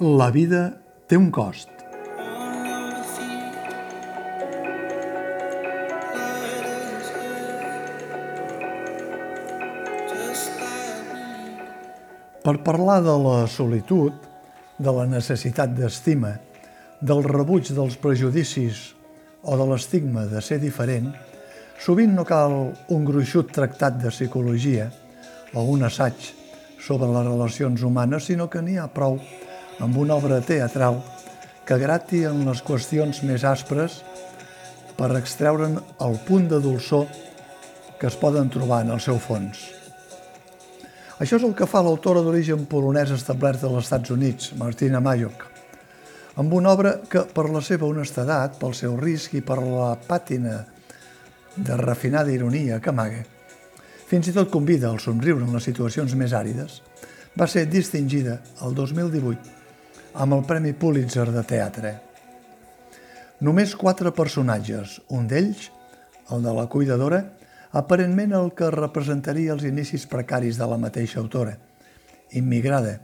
La vida té un cost. Per parlar de la solitud, de la necessitat d'estima, del rebuig dels prejudicis o de l'estigma de ser diferent, sovint no cal un gruixut tractat de psicologia o un assaig sobre les relacions humanes, sinó que n'hi ha prou amb una obra teatral que grati en les qüestions més aspres per extreure'n el punt de dolçor que es poden trobar en el seu fons. Això és el que fa l'autora d'origen polonès establerta als Estats Units, Martina Mayok, amb una obra que, per la seva honestedat, pel seu risc i per la pàtina de refinada ironia que amaga, fins i tot convida al somriure en les situacions més àrides, va ser distingida el 2018 amb el Premi Pulitzer de Teatre. Només quatre personatges, un d'ells, el de la cuidadora, aparentment el que representaria els inicis precaris de la mateixa autora, immigrada,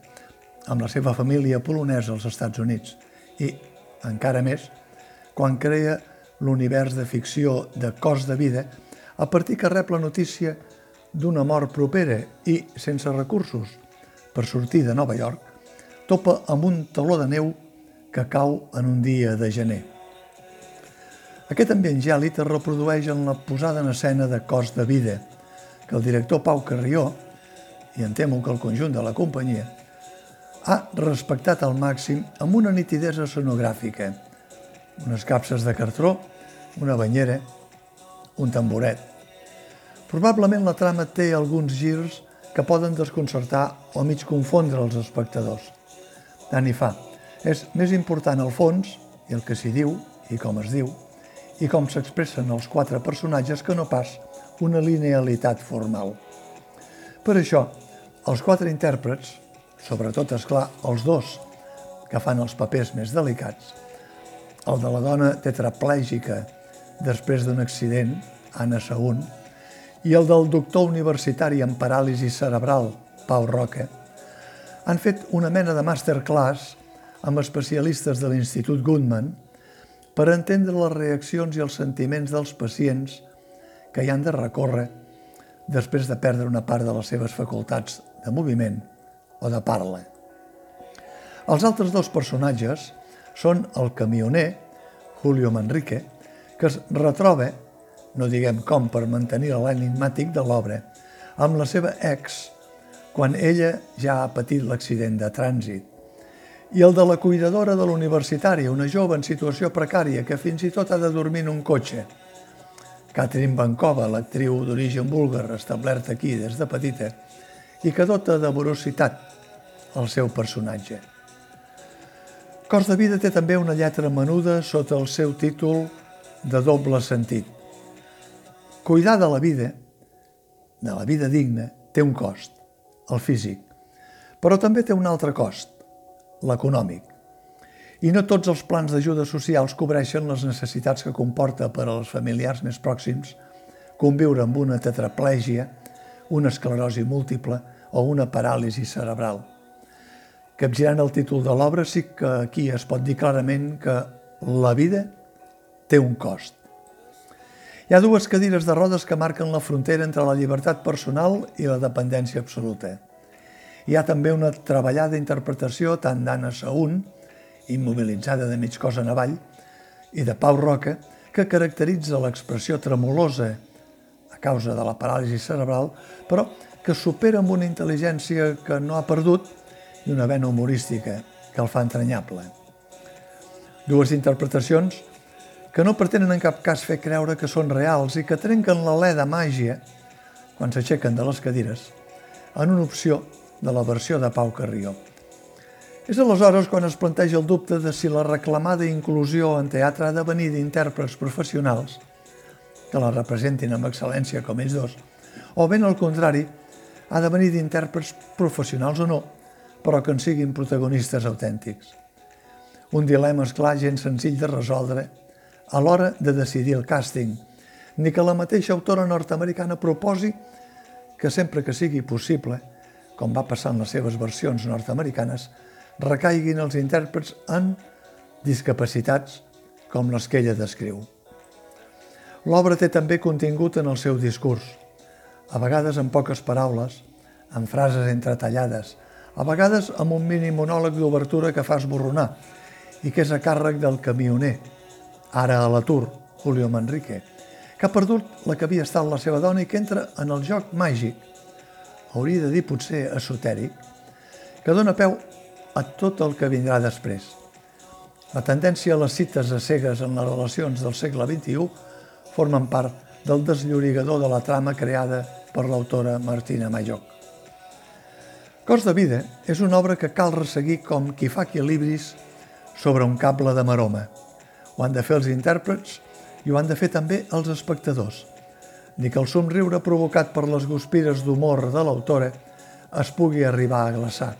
amb la seva família polonesa als Estats Units, i, encara més, quan crea l'univers de ficció de cos de vida a partir que rep la notícia d'una mort propera i, sense recursos, per sortir de Nova York, topa amb un taló de neu que cau en un dia de gener. Aquest ambient gèlid es reprodueix en la posada en escena de Cos de Vida, que el director Pau Carrió, i en temo que el conjunt de la companyia, ha respectat al màxim amb una nitidesa sonogràfica. Unes capses de cartró, una banyera, un tamboret. Probablement la trama té alguns girs que poden desconcertar o mig confondre els espectadors. Tant hi fa. És més important el fons i el que s'hi diu i com es diu i com s'expressen els quatre personatges que no pas una linealitat formal. Per això, els quatre intèrprets, sobretot, és clar, els dos que fan els papers més delicats, el de la dona tetraplègica després d'un accident, Anna Saún, i el del doctor universitari en paràlisi cerebral, Pau Roca, han fet una mena de masterclass amb especialistes de l'Institut Goodman per entendre les reaccions i els sentiments dels pacients que hi han de recórrer després de perdre una part de les seves facultats de moviment o de parla. Els altres dos personatges són el camioner, Julio Manrique, que es retroba, no diguem com per mantenir l'enigmàtic de l'obra, amb la seva ex quan ella ja ha patit l'accident de trànsit, i el de la cuidadora de l'universitària, una jove en situació precària que fins i tot ha de dormir en un cotxe. Catherine Bankova, l'actriu d'origen búlgar establerta aquí des de petita, i que dota de vorositat el seu personatge. Cos de vida té també una lletra menuda sota el seu títol de doble sentit. Cuidar de la vida, de la vida digna, té un cost, el físic, però també té un altre cost, l'econòmic. I no tots els plans d'ajuda socials cobreixen les necessitats que comporta per als familiars més pròxims conviure amb una tetraplègia, una esclerosi múltiple o una paràlisi cerebral. Capgirant el títol de l'obra, sí que aquí es pot dir clarament que la vida té un cost. Hi ha dues cadires de rodes que marquen la frontera entre la llibertat personal i la dependència absoluta. Hi ha també una treballada interpretació tant d'Anna Saún, immobilitzada de mig cos en avall, i de Pau Roca, que caracteritza l'expressió tremolosa a causa de la paràlisi cerebral, però que supera amb una intel·ligència que no ha perdut i una vena humorística que el fa entranyable. Dues interpretacions que no pretenen en cap cas fer creure que són reals i que trenquen l'alè de màgia quan s'aixequen de les cadires en una opció de la versió de Pau Carrió. És aleshores quan es planteja el dubte de si la reclamada inclusió en teatre ha de venir d'intèrprets professionals que la representin amb excel·lència com ells dos, o ben al contrari, ha de venir d'intèrprets professionals o no, però que en siguin protagonistes autèntics. Un dilema, esclar, gens senzill de resoldre a l'hora de decidir el càsting, ni que la mateixa autora nord-americana proposi que sempre que sigui possible, com va passar en les seves versions nord-americanes, recaiguin els intèrprets en discapacitats com les que ella descriu. L'obra té també contingut en el seu discurs, a vegades en poques paraules, en frases entretallades, a vegades amb un mini monòleg d'obertura que fa esborronar i que és a càrrec del camioner, ara a l'atur, Julio Manrique, que ha perdut la que havia estat la seva dona i que entra en el joc màgic, hauria de dir potser esotèric, que dona peu a tot el que vindrà després. La tendència a les cites a cegues en les relacions del segle XXI formen part del desllorigador de la trama creada per l'autora Martina Mayoc. Cos de vida és una obra que cal resseguir com qui fa equilibris sobre un cable de maroma. Ho han de fer els intèrprets i ho han de fer també els espectadors, ni que el somriure provocat per les guspires d'humor de l'autora es pugui arribar a glaçar.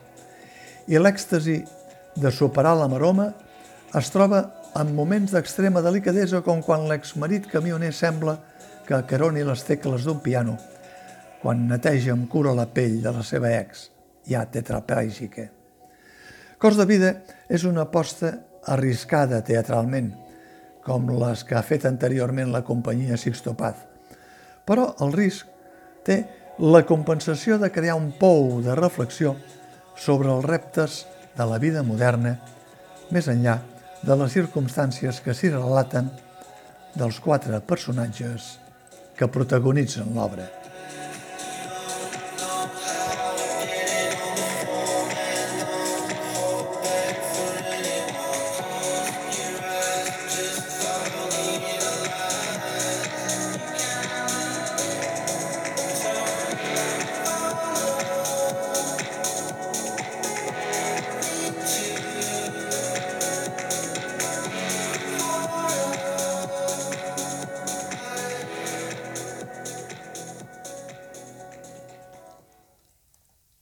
I l'èxtasi de superar la maroma es troba en moments d'extrema delicadesa com quan l'exmarit camioner sembla que acaroni les tecles d'un piano, quan neteja amb cura la pell de la seva ex, ja tetraplàgica. Cos de vida és una aposta arriscada teatralment, com les que ha fet anteriorment la companyia Sixto Paz. Però el risc té la compensació de crear un pou de reflexió sobre els reptes de la vida moderna, més enllà de les circumstàncies que s'hi relaten dels quatre personatges que protagonitzen l'obra.